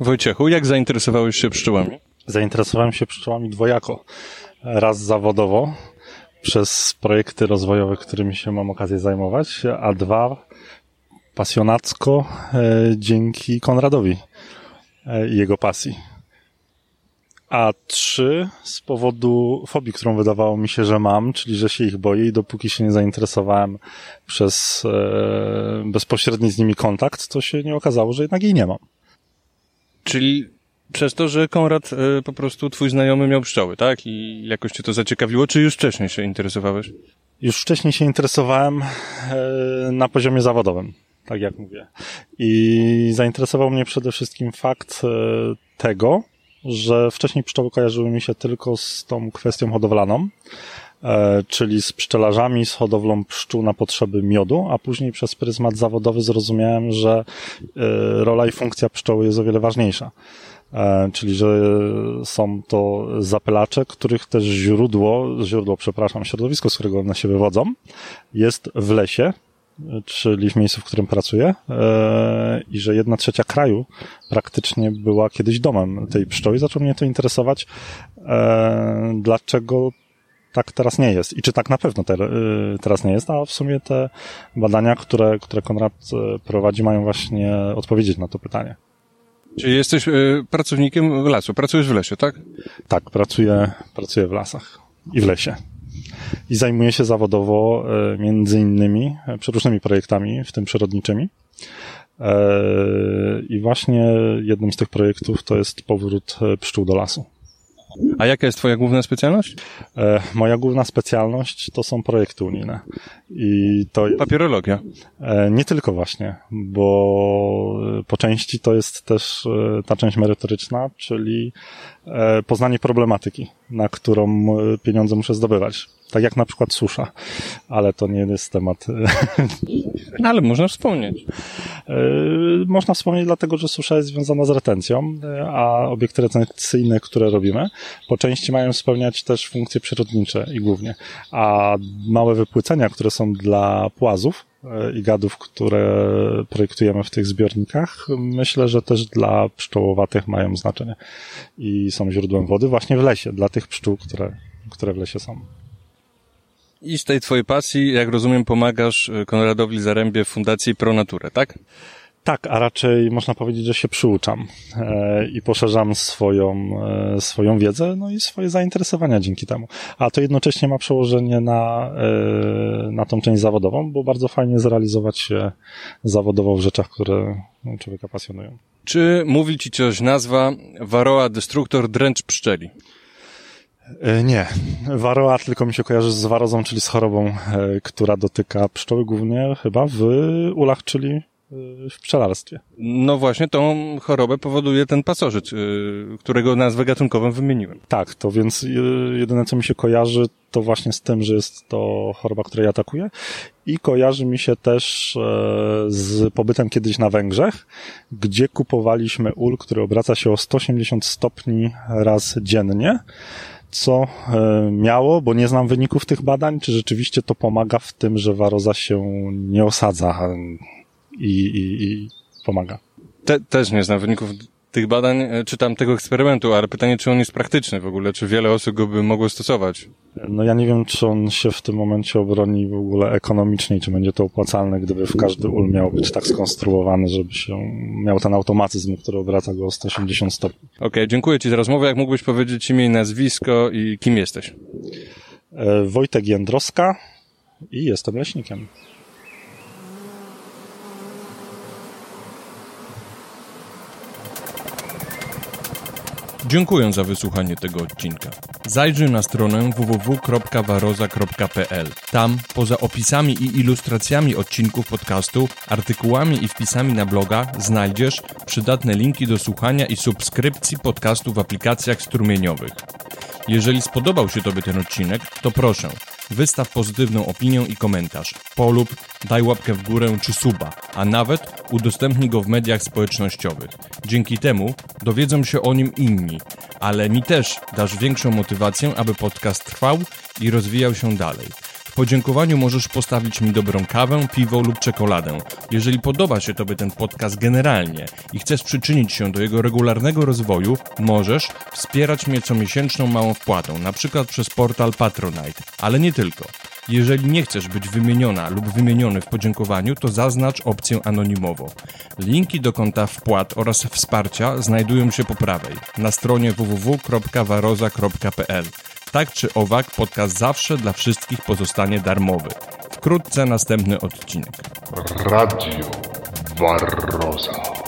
Wojciechu, jak zainteresowałeś się pszczołami? Zainteresowałem się pszczołami dwojako. Raz zawodowo, przez projekty rozwojowe, którymi się mam okazję zajmować, a dwa pasjonacko e, dzięki Konradowi e, i jego pasji. A trzy z powodu fobii, którą wydawało mi się, że mam, czyli że się ich boję i dopóki się nie zainteresowałem przez e, bezpośredni z nimi kontakt, to się nie okazało, że jednak jej nie mam. Czyli przez to, że Konrad e, po prostu twój znajomy miał pszczoły, tak? I jakoś cię to zaciekawiło, czy już wcześniej się interesowałeś? Już wcześniej się interesowałem e, na poziomie zawodowym, tak jak mówię. I zainteresował mnie przede wszystkim fakt e, tego, że wcześniej pszczoły kojarzyły mi się tylko z tą kwestią hodowlaną, czyli z pszczelarzami, z hodowlą pszczół na potrzeby miodu, a później przez pryzmat zawodowy zrozumiałem, że e, rola i funkcja pszczoły jest o wiele ważniejsza. E, czyli że są to zapylacze, których też źródło, źródło, przepraszam, środowisko, z którego one się wywodzą, jest w lesie, czyli w miejscu, w którym pracuję, e, i że jedna trzecia kraju praktycznie była kiedyś domem tej pszczoły. Zaczął mnie to interesować, e, dlaczego tak teraz nie jest i czy tak na pewno te, teraz nie jest, a w sumie te badania, które, które Konrad prowadzi, mają właśnie odpowiedzieć na to pytanie. Czyli jesteś y, pracownikiem lasu, pracujesz w lesie, tak? Tak, pracuję, pracuję w lasach i w lesie. I zajmuję się zawodowo y, między innymi przeróżnymi projektami, w tym przyrodniczymi. I właśnie jednym z tych projektów to jest powrót pszczół do lasu. A jaka jest twoja główna specjalność? E, moja główna specjalność to są projekty unijne. I to... Papierologia. E, nie tylko właśnie, bo po części to jest też e, ta część merytoryczna, czyli poznanie problematyki, na którą pieniądze muszę zdobywać. Tak jak na przykład susza, ale to nie jest temat. No, ale można wspomnieć. E, można wspomnieć dlatego, że susza jest związana z retencją, e, a obiekty retencyjne, które robimy, po części mają spełniać też funkcje przyrodnicze i głównie. A małe wypłycenia, które są dla płazów, e, i gadów, które projektujemy w tych zbiornikach, myślę, że też dla pszczołowatych mają znaczenie i są źródłem wody właśnie w lesie, dla tych pszczół, które, które w lesie są. I z tej twojej pasji, jak rozumiem, pomagasz e, Konradowi Zarębie w Fundacji Pro Nature, tak? Tak, a raczej można powiedzieć, że się przyuczam e, i poszerzam swoją, e, swoją wiedzę, no i swoje zainteresowania dzięki temu. A to jednocześnie ma przełożenie na, e, na tą część zawodową, bo bardzo fajnie zrealizować się zawodowo w rzeczach, które człowieka pasjonują. Czy mówi ci coś nazwa Varroa Destructor Dręcz Pszczeli? E, nie. Waroa tylko mi się kojarzy z warozą, czyli z chorobą, e, która dotyka pszczoły głównie chyba w ulach, czyli e, w pszczelarstwie. No właśnie, tą chorobę powoduje ten pasożyt, którego nazwę gatunkową wymieniłem. Tak, to więc jedyne co mi się kojarzy to właśnie z tym, że jest to choroba, która je atakuje i kojarzy mi się też z pobytem kiedyś na Węgrzech, gdzie kupowaliśmy ul, który obraca się o 180 stopni raz dziennie co e, miało, bo nie znam wyników tych badań, czy rzeczywiście to pomaga w tym, że waroza się nie osadza i, i, i pomaga. Te, też nie znam wyników tych badań, e, czy tam tego eksperymentu, ale pytanie, czy on jest praktyczny w ogóle, czy wiele osób go by mogło stosować? No ja nie wiem, czy on się w tym momencie obroni w ogóle ekonomicznie, czy będzie to opłacalne, gdyby w każdy ul miał być tak skonstruowany, żeby się miał ten automatyzm, który obraca go o 180 stopni. Okej, okay, dziękuję Ci za rozmowę. Jak mógłbyś powiedzieć imię i nazwisko i kim jesteś? E, Wojtek Jędroska i jestem leśnikiem. Dziękuję za wysłuchanie tego odcinka. Zajrzyj na stronę www.waroza.pl. Tam, poza opisami i ilustracjami odcinków podcastu, artykułami i wpisami na bloga, znajdziesz przydatne linki do słuchania i subskrypcji podcastu w aplikacjach strumieniowych. Jeżeli spodobał się Tobie ten odcinek, to proszę, wystaw pozytywną opinię i komentarz. Polub, daj łapkę w górę czy suba, a nawet udostępnij go w mediach społecznościowych. Dzięki temu dowiedzą się o nim inni, ale mi też dasz większą motywację, aby podcast trwał i rozwijał się dalej. W podziękowaniu możesz postawić mi dobrą kawę, piwo lub czekoladę. Jeżeli podoba się Tobie ten podcast generalnie i chcesz przyczynić się do jego regularnego rozwoju, możesz wspierać mnie comiesięczną małą wpłatą, na przykład przez portal Patronite, ale nie tylko. Jeżeli nie chcesz być wymieniona lub wymieniony w podziękowaniu, to zaznacz opcję anonimowo. Linki do konta wpłat oraz wsparcia znajdują się po prawej na stronie www.waroza.pl. Tak czy owak, podcast zawsze dla wszystkich pozostanie darmowy. Wkrótce następny odcinek. Radio Barroza.